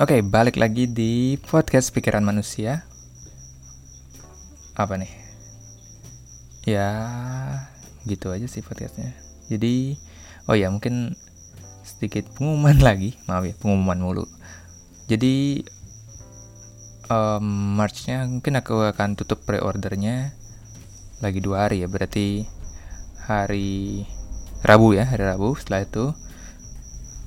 Oke, balik lagi di podcast pikiran manusia. Apa nih? Ya, gitu aja sih podcastnya. Jadi, oh ya mungkin sedikit pengumuman lagi, maaf ya pengumuman mulu. Jadi um, Marchnya mungkin aku akan tutup pre-ordernya lagi dua hari ya, berarti hari Rabu ya, hari Rabu. Setelah itu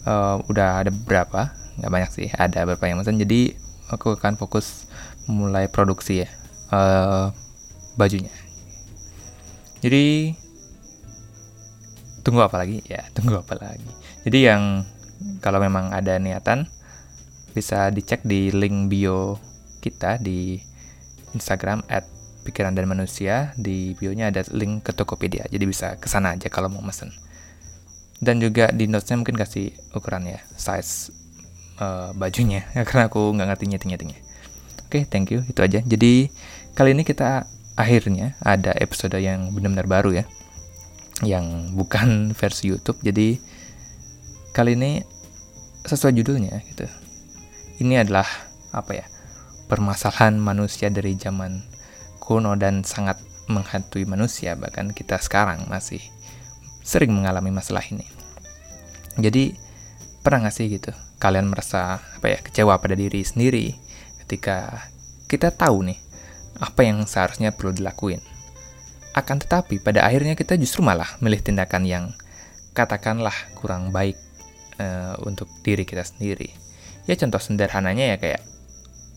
uh, udah ada berapa? Nggak banyak sih ada beberapa yang pesan. Jadi aku akan fokus mulai produksi ya uh, bajunya. Jadi tunggu apa lagi? Ya tunggu apa lagi. Jadi yang kalau memang ada niatan bisa dicek di link bio kita di Instagram at pikiran dan manusia. Di bionya ada link ke Tokopedia. Jadi bisa ke sana aja kalau mau mesen dan juga di notesnya mungkin kasih ukuran ya size uh, bajunya ya, karena aku nggak ngerti nyeting nyetingnya oke okay, thank you itu aja. Jadi kali ini kita akhirnya ada episode yang benar-benar baru ya yang bukan versi YouTube. Jadi kali ini sesuai judulnya gitu. Ini adalah apa ya permasalahan manusia dari zaman kuno dan sangat menghantui manusia. Bahkan kita sekarang masih sering mengalami masalah ini. Jadi pernah gak sih gitu kalian merasa apa ya kecewa pada diri sendiri ketika kita tahu nih apa yang seharusnya perlu dilakuin. Akan tetapi pada akhirnya kita justru malah milih tindakan yang katakanlah kurang baik uh, untuk diri kita sendiri. Ya contoh sederhananya ya kayak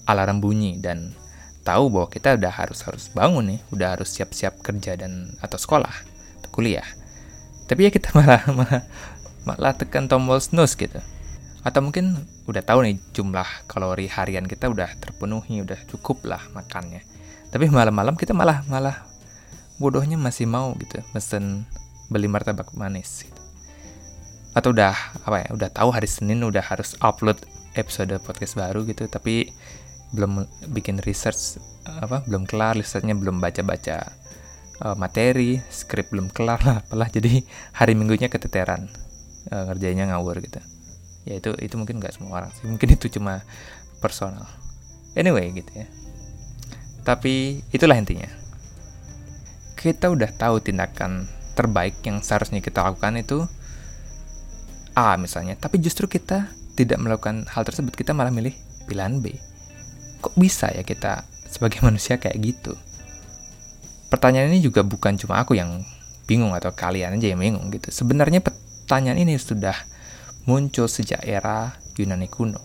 alarm bunyi dan tahu bahwa kita udah harus harus bangun nih, udah harus siap-siap kerja dan atau sekolah, atau kuliah tapi ya kita malah malah, malah tekan tombol snooze gitu. Atau mungkin udah tahu nih jumlah kalori harian kita udah terpenuhi udah cukup lah makannya. Tapi malam-malam kita malah malah bodohnya masih mau gitu mesen beli martabak manis gitu. atau udah apa ya udah tahu hari Senin udah harus upload episode podcast baru gitu tapi belum bikin research apa belum kelar researchnya belum baca-baca uh, materi, skrip belum kelar lah, apalah. Jadi hari minggunya keteteran uh, ngerjainnya ngawur gitu. Ya itu itu mungkin nggak semua orang sih, mungkin itu cuma personal. Anyway gitu ya. Tapi itulah intinya. Kita udah tahu tindakan terbaik yang seharusnya kita lakukan itu A misalnya, tapi justru kita tidak melakukan hal tersebut, kita malah milih pilihan B. Kok bisa ya kita sebagai manusia kayak gitu? pertanyaan ini juga bukan cuma aku yang bingung atau kalian aja yang bingung gitu. Sebenarnya pertanyaan ini sudah muncul sejak era Yunani kuno.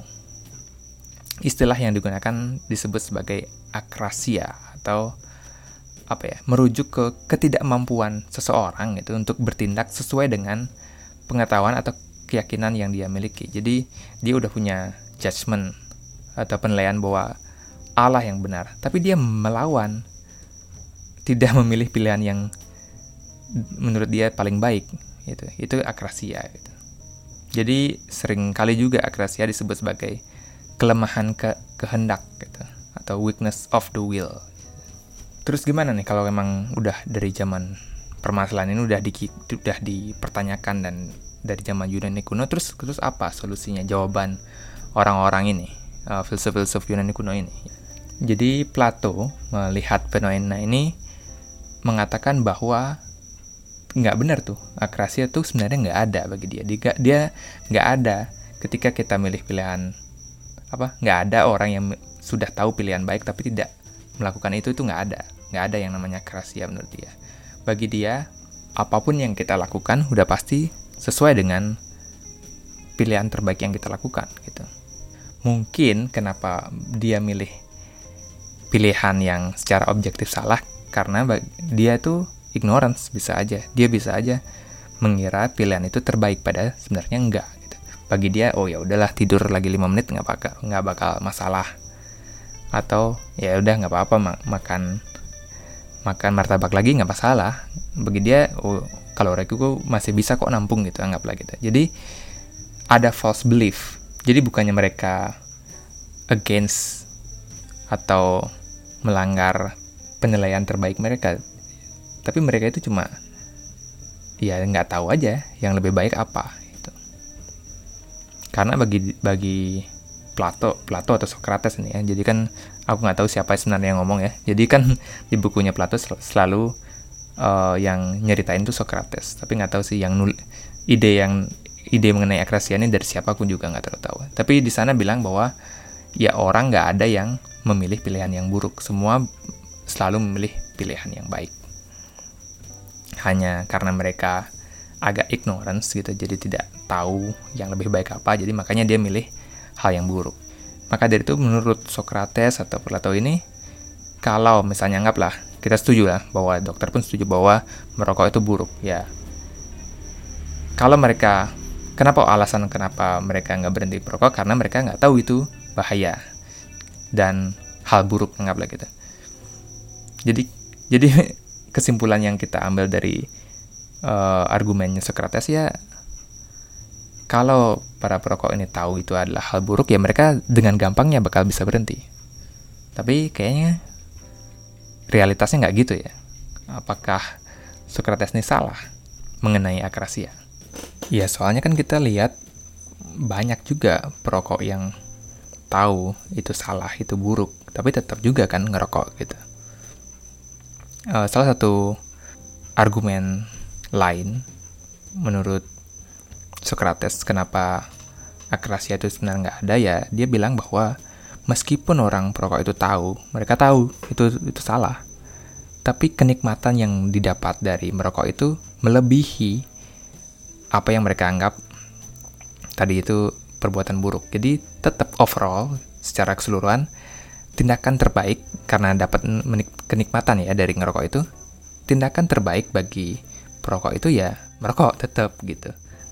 Istilah yang digunakan disebut sebagai akrasia atau apa ya, merujuk ke ketidakmampuan seseorang gitu untuk bertindak sesuai dengan pengetahuan atau keyakinan yang dia miliki. Jadi dia udah punya judgement atau penilaian bahwa Allah yang benar, tapi dia melawan tidak memilih pilihan yang menurut dia paling baik itu itu akrasia gitu. jadi sering kali juga akrasia disebut sebagai kelemahan ke kehendak gitu atau weakness of the will. Terus gimana nih kalau memang udah dari zaman permasalahan ini udah di udah dipertanyakan dan dari zaman Yunani kuno terus terus apa solusinya jawaban orang-orang ini uh, filsuf-filsuf Yunani kuno ini? Jadi Plato melihat fenomena ini mengatakan bahwa nggak benar tuh. Akrasia tuh sebenarnya nggak ada bagi dia. Dia dia nggak ada ketika kita milih pilihan apa nggak ada orang yang sudah tahu pilihan baik tapi tidak melakukan itu itu nggak ada. Nggak ada yang namanya akrasia menurut dia. Bagi dia apa pun yang kita lakukan udah pasti sesuai dengan pilihan terbaik yang kita lakukan gitu. Mungkin kenapa dia milih pilihan yang secara objektif salah? Karena dia tuh ignorance bisa aja. Dia bisa aja mengira pilihan itu terbaik pada sebenarnya enggak gitu. bagi dia oh ya udahlah tidur lagi lima menit nggak bakal nggak bakal masalah. Atau ya udah nggak apa-apa mak makan makan martabak lagi nggak masalah. Bagi dia oh kalau gue masih bisa kok nampung gitu anggaplah gitu. Jadi ada false belief. Jadi bukannya mereka against atau melanggar penilaian terbaik mereka tapi mereka itu cuma ya nggak tahu aja yang lebih baik apa itu karena bagi bagi Plato, Plato atau Socrates ini ya. Jadi kan aku nggak tahu siapa sebenarnya yang ngomong ya. Jadi kan di bukunya Plato selalu uh, yang nyeritain tuh Socrates. Tapi nggak tahu sih yang nul ide yang ide mengenai akrasia ini dari siapa aku juga nggak terlalu tahu. Tapi di sana bilang bahwa ya orang nggak ada yang memilih pilihan yang buruk. Semua selalu memilih pilihan yang baik. Hanya karena mereka agak ignorance gitu, jadi tidak tahu yang lebih baik apa, jadi makanya dia milih hal yang buruk. Maka dari itu menurut Socrates atau Plato ini, kalau misalnya anggaplah kita setuju lah bahwa dokter pun setuju bahwa merokok itu buruk, ya. Kalau mereka, kenapa alasan kenapa mereka nggak berhenti merokok? Karena mereka nggak tahu itu bahaya dan hal buruk anggaplah gitu. Jadi jadi kesimpulan yang kita ambil dari uh, argumennya Socrates ya kalau para perokok ini tahu itu adalah hal buruk ya mereka dengan gampangnya bakal bisa berhenti. Tapi kayaknya realitasnya nggak gitu ya. Apakah Socrates ini salah mengenai akrasia? Ya soalnya kan kita lihat banyak juga perokok yang tahu itu salah, itu buruk, tapi tetap juga kan ngerokok gitu uh, salah satu argumen lain menurut Socrates kenapa akrasia itu sebenarnya nggak ada ya dia bilang bahwa meskipun orang perokok itu tahu mereka tahu itu itu salah. Tapi kenikmatan yang didapat dari merokok itu melebihi apa yang mereka anggap tadi itu perbuatan buruk. Jadi tetap overall secara keseluruhan tindakan terbaik karena dapat kenikmatan ya dari ngerokok itu tindakan terbaik bagi perokok itu ya merokok tetap gitu.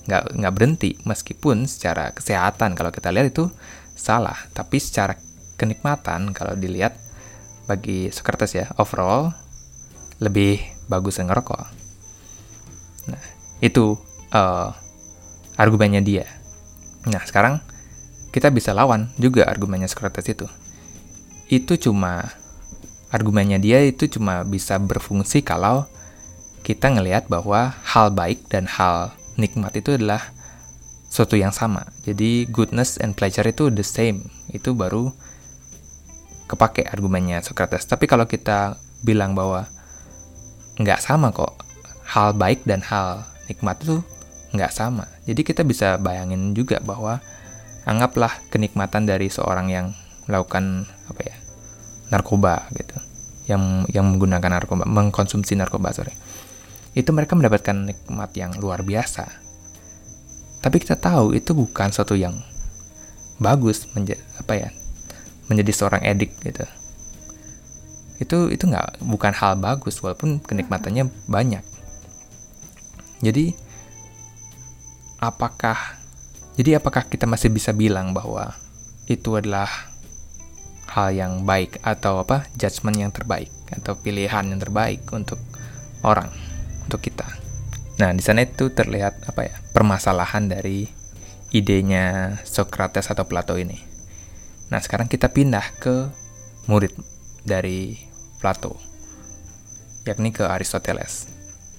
Nggak nggak berhenti meskipun secara kesehatan kalau kita lihat itu salah tapi secara kenikmatan kalau dilihat bagi Socrates ya overall lebih bagus ngerokok. Nah itu uh, argumennya dia. Nah sekarang kita bisa lawan juga argumennya Socrates itu itu cuma argumennya dia itu cuma bisa berfungsi kalau kita ngelihat bahwa hal baik dan hal nikmat itu adalah suatu yang sama. Jadi goodness and pleasure itu the same. Itu baru kepake argumennya Socrates. Tapi kalau kita bilang bahwa nggak sama kok, hal baik dan hal nikmat itu nggak sama. Jadi kita bisa bayangin juga bahwa anggaplah kenikmatan dari seorang yang melakukan apa ya narkoba gitu. Yang yang menggunakan narkoba mengkonsumsi narkoba sorry. Itu mereka mendapatkan nikmat yang luar biasa. Tapi kita tahu itu bukan suatu yang bagus menjadi apa ya menjadi seorang edik gitu. Itu itu nggak bukan hal bagus walaupun kenikmatannya banyak. Jadi apakah jadi apakah kita masih bisa bilang bahwa itu adalah hal yang baik atau apa judgement yang terbaik atau pilihan yang terbaik untuk orang untuk kita. Nah di sana itu terlihat apa ya permasalahan dari idenya Socrates atau Plato ini. Nah sekarang kita pindah ke murid dari Plato, yakni ke Aristoteles.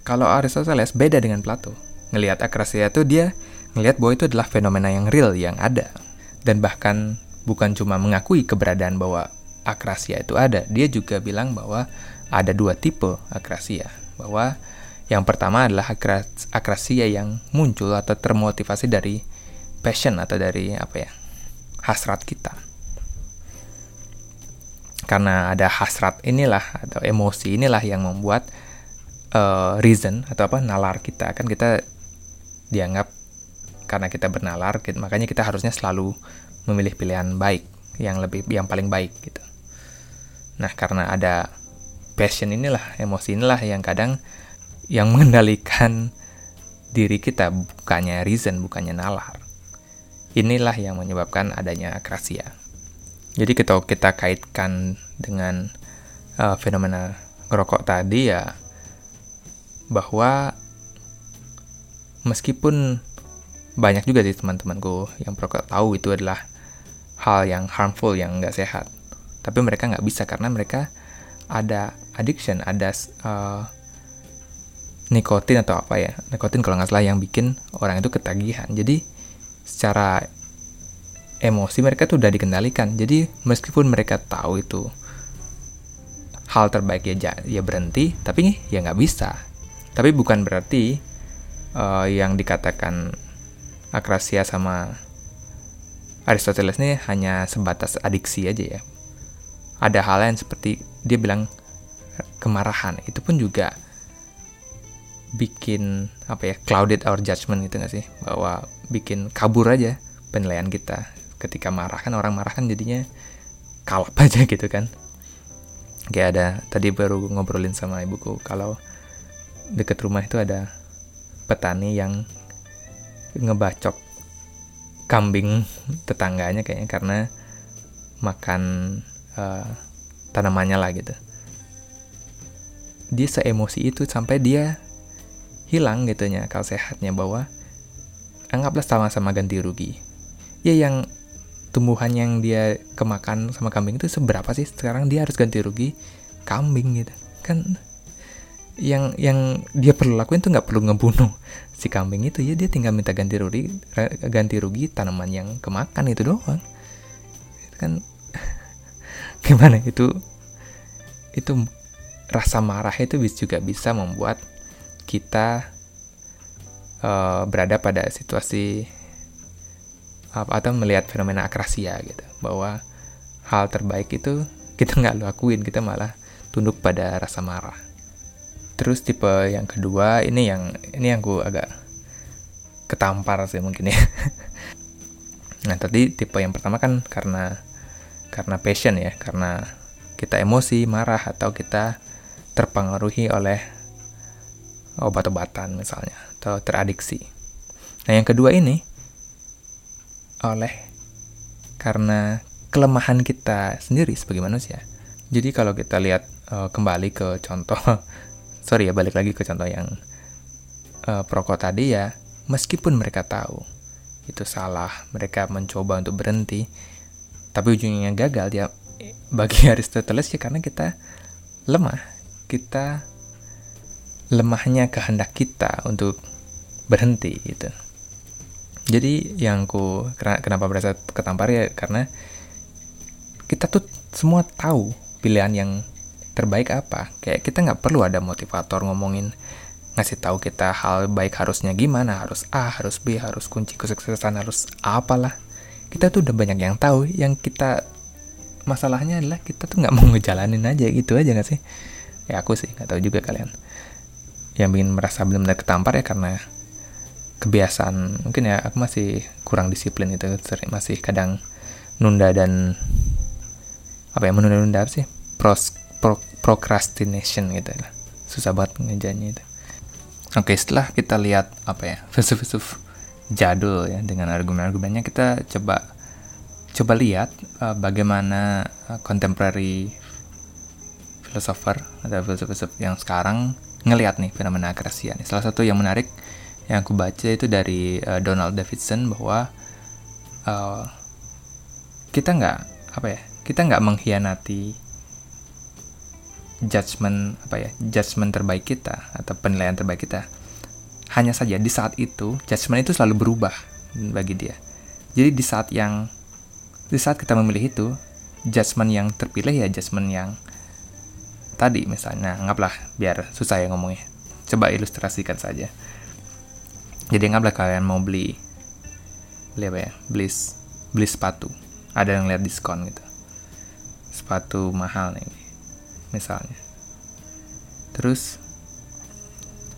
Kalau Aristoteles beda dengan Plato, ngelihat akrasia itu dia ngelihat bahwa itu adalah fenomena yang real yang ada dan bahkan bukan cuma mengakui keberadaan bahwa akrasia itu ada, dia juga bilang bahwa ada dua tipe akrasia. Bahwa yang pertama adalah akrasia yang muncul atau termotivasi dari passion atau dari apa ya hasrat kita. Karena ada hasrat inilah atau emosi inilah yang membuat uh, reason atau apa nalar kita kan kita dianggap karena kita bernalar makanya kita harusnya selalu memilih pilihan baik yang lebih yang paling baik gitu. Nah, karena ada passion inilah, emosi inilah yang kadang yang mengendalikan diri kita bukannya reason, bukannya nalar. Inilah yang menyebabkan adanya akrasia. Jadi kita kita kaitkan dengan uh, fenomena ngerokok tadi ya bahwa meskipun banyak juga sih teman-temanku yang perokok tahu itu adalah hal yang harmful yang nggak sehat. Tapi mereka nggak bisa karena mereka ada addiction ada uh, nikotin atau apa ya nikotin kalau nggak salah yang bikin orang itu ketagihan. Jadi secara emosi mereka tuh udah dikendalikan. Jadi meskipun mereka tahu itu hal terbaik ya ya berhenti tapi ya nggak bisa. Tapi bukan berarti uh, yang dikatakan Akrasia sama Aristoteles ini hanya sebatas adiksi aja ya. Ada hal lain seperti dia bilang kemarahan. Itu pun juga bikin apa ya clouded our judgment gitu gak sih? Bahwa bikin kabur aja penilaian kita. Ketika marah kan orang marah kan jadinya kalap aja gitu kan. Kayak ada tadi baru ngobrolin sama ibuku kalau deket rumah itu ada petani yang ngebacok kambing tetangganya kayaknya karena makan uh, tanamannya lah gitu. Dia seemosi itu sampai dia hilang gitu ya akal sehatnya bahwa anggaplah sama-sama ganti rugi. Ya yang tumbuhan yang dia kemakan sama kambing itu seberapa sih? Sekarang dia harus ganti rugi kambing gitu. Kan yang yang dia perlu lakuin tuh nggak perlu ngebunuh si kambing itu. Ya dia tinggal minta ganti rugi ganti rugi tanaman yang kemakan itu doang. Itu kan gimana? Itu itu rasa marah itu juga bisa membuat kita uh, berada pada situasi apa atau melihat fenomena akrasia gitu. Bahwa hal terbaik itu kita nggak lakuin kita malah tunduk pada rasa marah terus tipe yang kedua ini yang ini yang gue agak ketampar sih mungkin ya nah tadi tipe yang pertama kan karena karena passion ya karena kita emosi marah atau kita terpengaruhi oleh obat-obatan misalnya atau teradiksi. Nah, yang kedua ini oleh karena kelemahan kita sendiri sebagai manusia. Jadi kalau kita lihat uh, kembali ke contoh sorry ya balik lagi ke contoh yang uh, proko tadi ya, meskipun mereka tahu itu salah, mereka mencoba untuk berhenti, tapi ujungnya gagal ya bagi Aristoteles ya karena kita lemah kita lemahnya kehendak kita untuk berhenti gitu. Jadi yang ku kenapa berasa ketampar ya karena kita tuh semua tahu pilihan yang terbaik apa. Kayak kita nggak perlu ada motivator ngomongin ngasih tahu kita hal baik harusnya gimana, harus A, harus B, harus kunci kesuksesan, harus apalah. Kita tuh udah banyak yang tahu. Yang kita masalahnya adalah kita tuh nggak mau ngejalanin aja gitu aja nggak sih? ya aku sih nggak tahu juga kalian yang bikin merasa benar-benar ketampar ya karena kebiasaan mungkin ya aku masih kurang disiplin itu masih kadang nunda dan apa ya menunda-nunda sih Pros, pro, procrastination gitu lah susah banget ngejanya itu oke setelah kita lihat apa ya filsuf-filsuf jadul ya dengan argumen-argumennya kita coba coba lihat uh, bagaimana uh, contemporary filosofer atau filsuf-filsuf yang sekarang ngelihat nih fenomena akrasia nih. Salah satu yang menarik yang aku baca itu dari uh, Donald Davidson bahwa uh, kita nggak apa ya kita nggak mengkhianati judgement apa ya judgement terbaik kita atau penilaian terbaik kita. Hanya saja di saat itu judgement itu selalu berubah bagi dia. Jadi di saat yang di saat kita memilih itu judgement yang terpilih ya judgement yang tadi misalnya anggaplah biar susah ya ngomongnya. Coba ilustrasikan saja. Jadi anggaplah kalian mau beli beli apa ya beli beli sepatu. Ada yang lihat diskon gitu. Sepatu mahal nih misalnya. Terus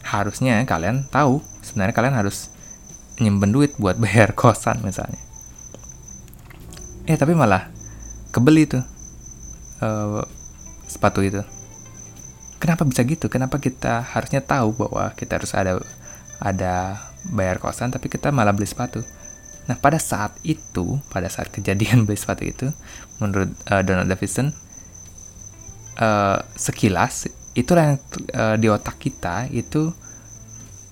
harusnya kalian tahu sebenarnya kalian harus nyimpen duit buat bayar kosan misalnya. Eh tapi malah kebeli tuh uh, sepatu itu. Kenapa bisa gitu? Kenapa kita harusnya tahu bahwa kita harus ada ada bayar kosan tapi kita malah beli sepatu? Nah pada saat itu pada saat kejadian beli sepatu itu menurut uh, Donald Davidson uh, sekilas itulah yang uh, di otak kita itu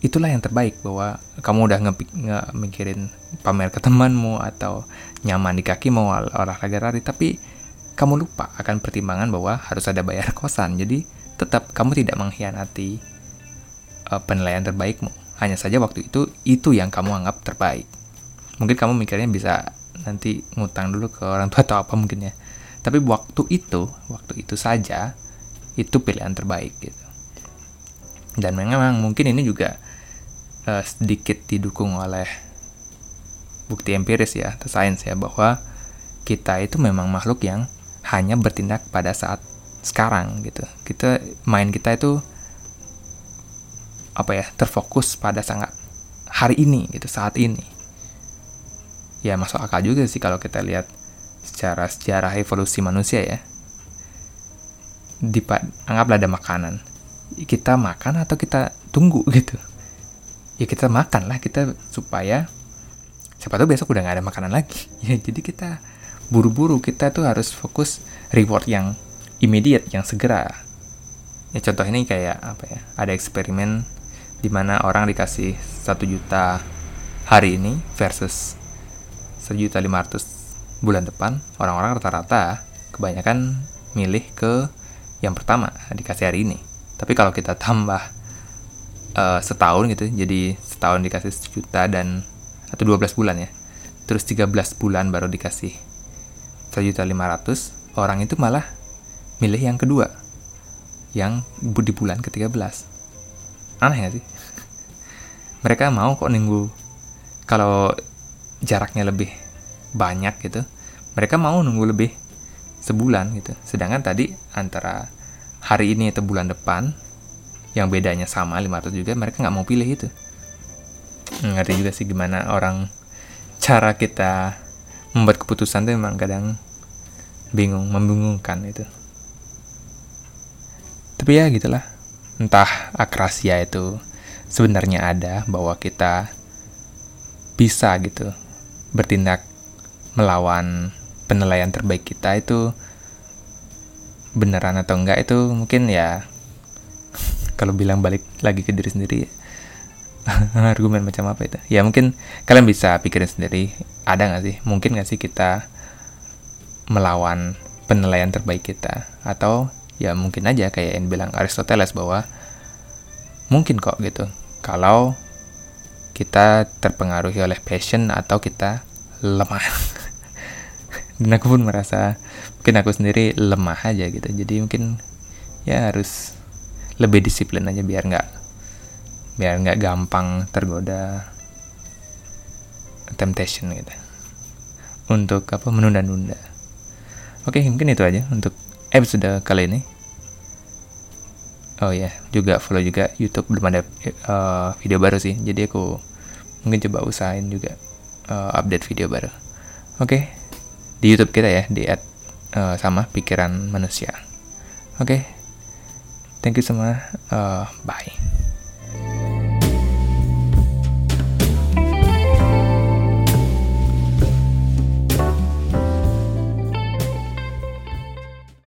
itulah yang terbaik bahwa kamu udah nge, mikirin pamer ke temanmu atau nyaman di kaki mau olahraga lari tapi kamu lupa akan pertimbangan bahwa harus ada bayar kosan jadi tetap kamu tidak mengkhianati uh, penilaian terbaikmu. Hanya saja waktu itu itu yang kamu anggap terbaik. Mungkin kamu mikirnya bisa nanti ngutang dulu ke orang tua atau apa mungkin ya tapi waktu itu waktu itu saja itu pilihan terbaik gitu. Dan memang mungkin ini juga uh, sedikit didukung oleh bukti empiris ya atau sains ya bahwa kita itu memang makhluk yang hanya bertindak pada saat sekarang gitu. Kita main kita itu apa ya terfokus pada sangat hari ini gitu saat ini. Ya masuk akal juga sih kalau kita lihat secara sejarah evolusi manusia ya. Di anggaplah ada makanan. Kita makan atau kita tunggu gitu? Ya kita makan lah kita supaya siapa tahu besok udah nggak ada makanan lagi. Ya jadi kita buru-buru kita tuh harus fokus reward yang immediate yang segera. Ya contoh ini kayak apa ya ada eksperimen di mana orang dikasih satu juta hari ini versus sejuta lima ratus bulan depan orang-orang rata-rata kebanyakan milih ke yang pertama dikasih hari ini. Tapi kalau kita tambah uh, setahun gitu jadi setahun dikasih sejuta dan atau 12 bulan ya terus 13 bulan baru dikasih sejuta lima ratus orang itu malah milih yang kedua yang di bulan ke-13 aneh gak sih? Mereka mau kok nunggu kalau jaraknya lebih banyak gitu. Mereka mau nunggu lebih sebulan gitu. Sedangkan tadi antara hari ini atau bulan depan yang bedanya sama 500 juga mereka nggak mau pilih itu. Ngerti juga sih gimana orang cara kita membuat keputusan tuh memang kadang bingung membingungkan itu. Tapi ya gitulah. Entah akrasia itu sebenarnya ada bahwa kita bisa gitu bertindak melawan penilaian terbaik kita itu beneran atau enggak itu mungkin ya kalau bilang balik lagi ke diri sendiri argumen macam apa itu? Ya mungkin kalian bisa pikirin sendiri ada nggak sih? Mungkin nggak sih kita melawan penilaian terbaik kita? Atau ya mungkin aja kayak yang bilang Aristoteles bahwa mungkin kok gitu. Kalau kita terpengaruhi oleh passion atau kita lemah. Dan aku pun merasa mungkin aku sendiri lemah aja gitu. Jadi mungkin ya harus lebih disiplin aja biar nggak biar nggak gampang tergoda temptation gitu. Untuk apa menunda-nunda. Oke mungkin itu aja untuk episode kali ini. Oh ya juga follow juga YouTube. Belum ada uh, video baru sih. Jadi aku mungkin coba usahain juga uh, update video baru oke okay. di YouTube kita ya di at, uh, sama pikiran manusia oke okay. thank you semua uh, bye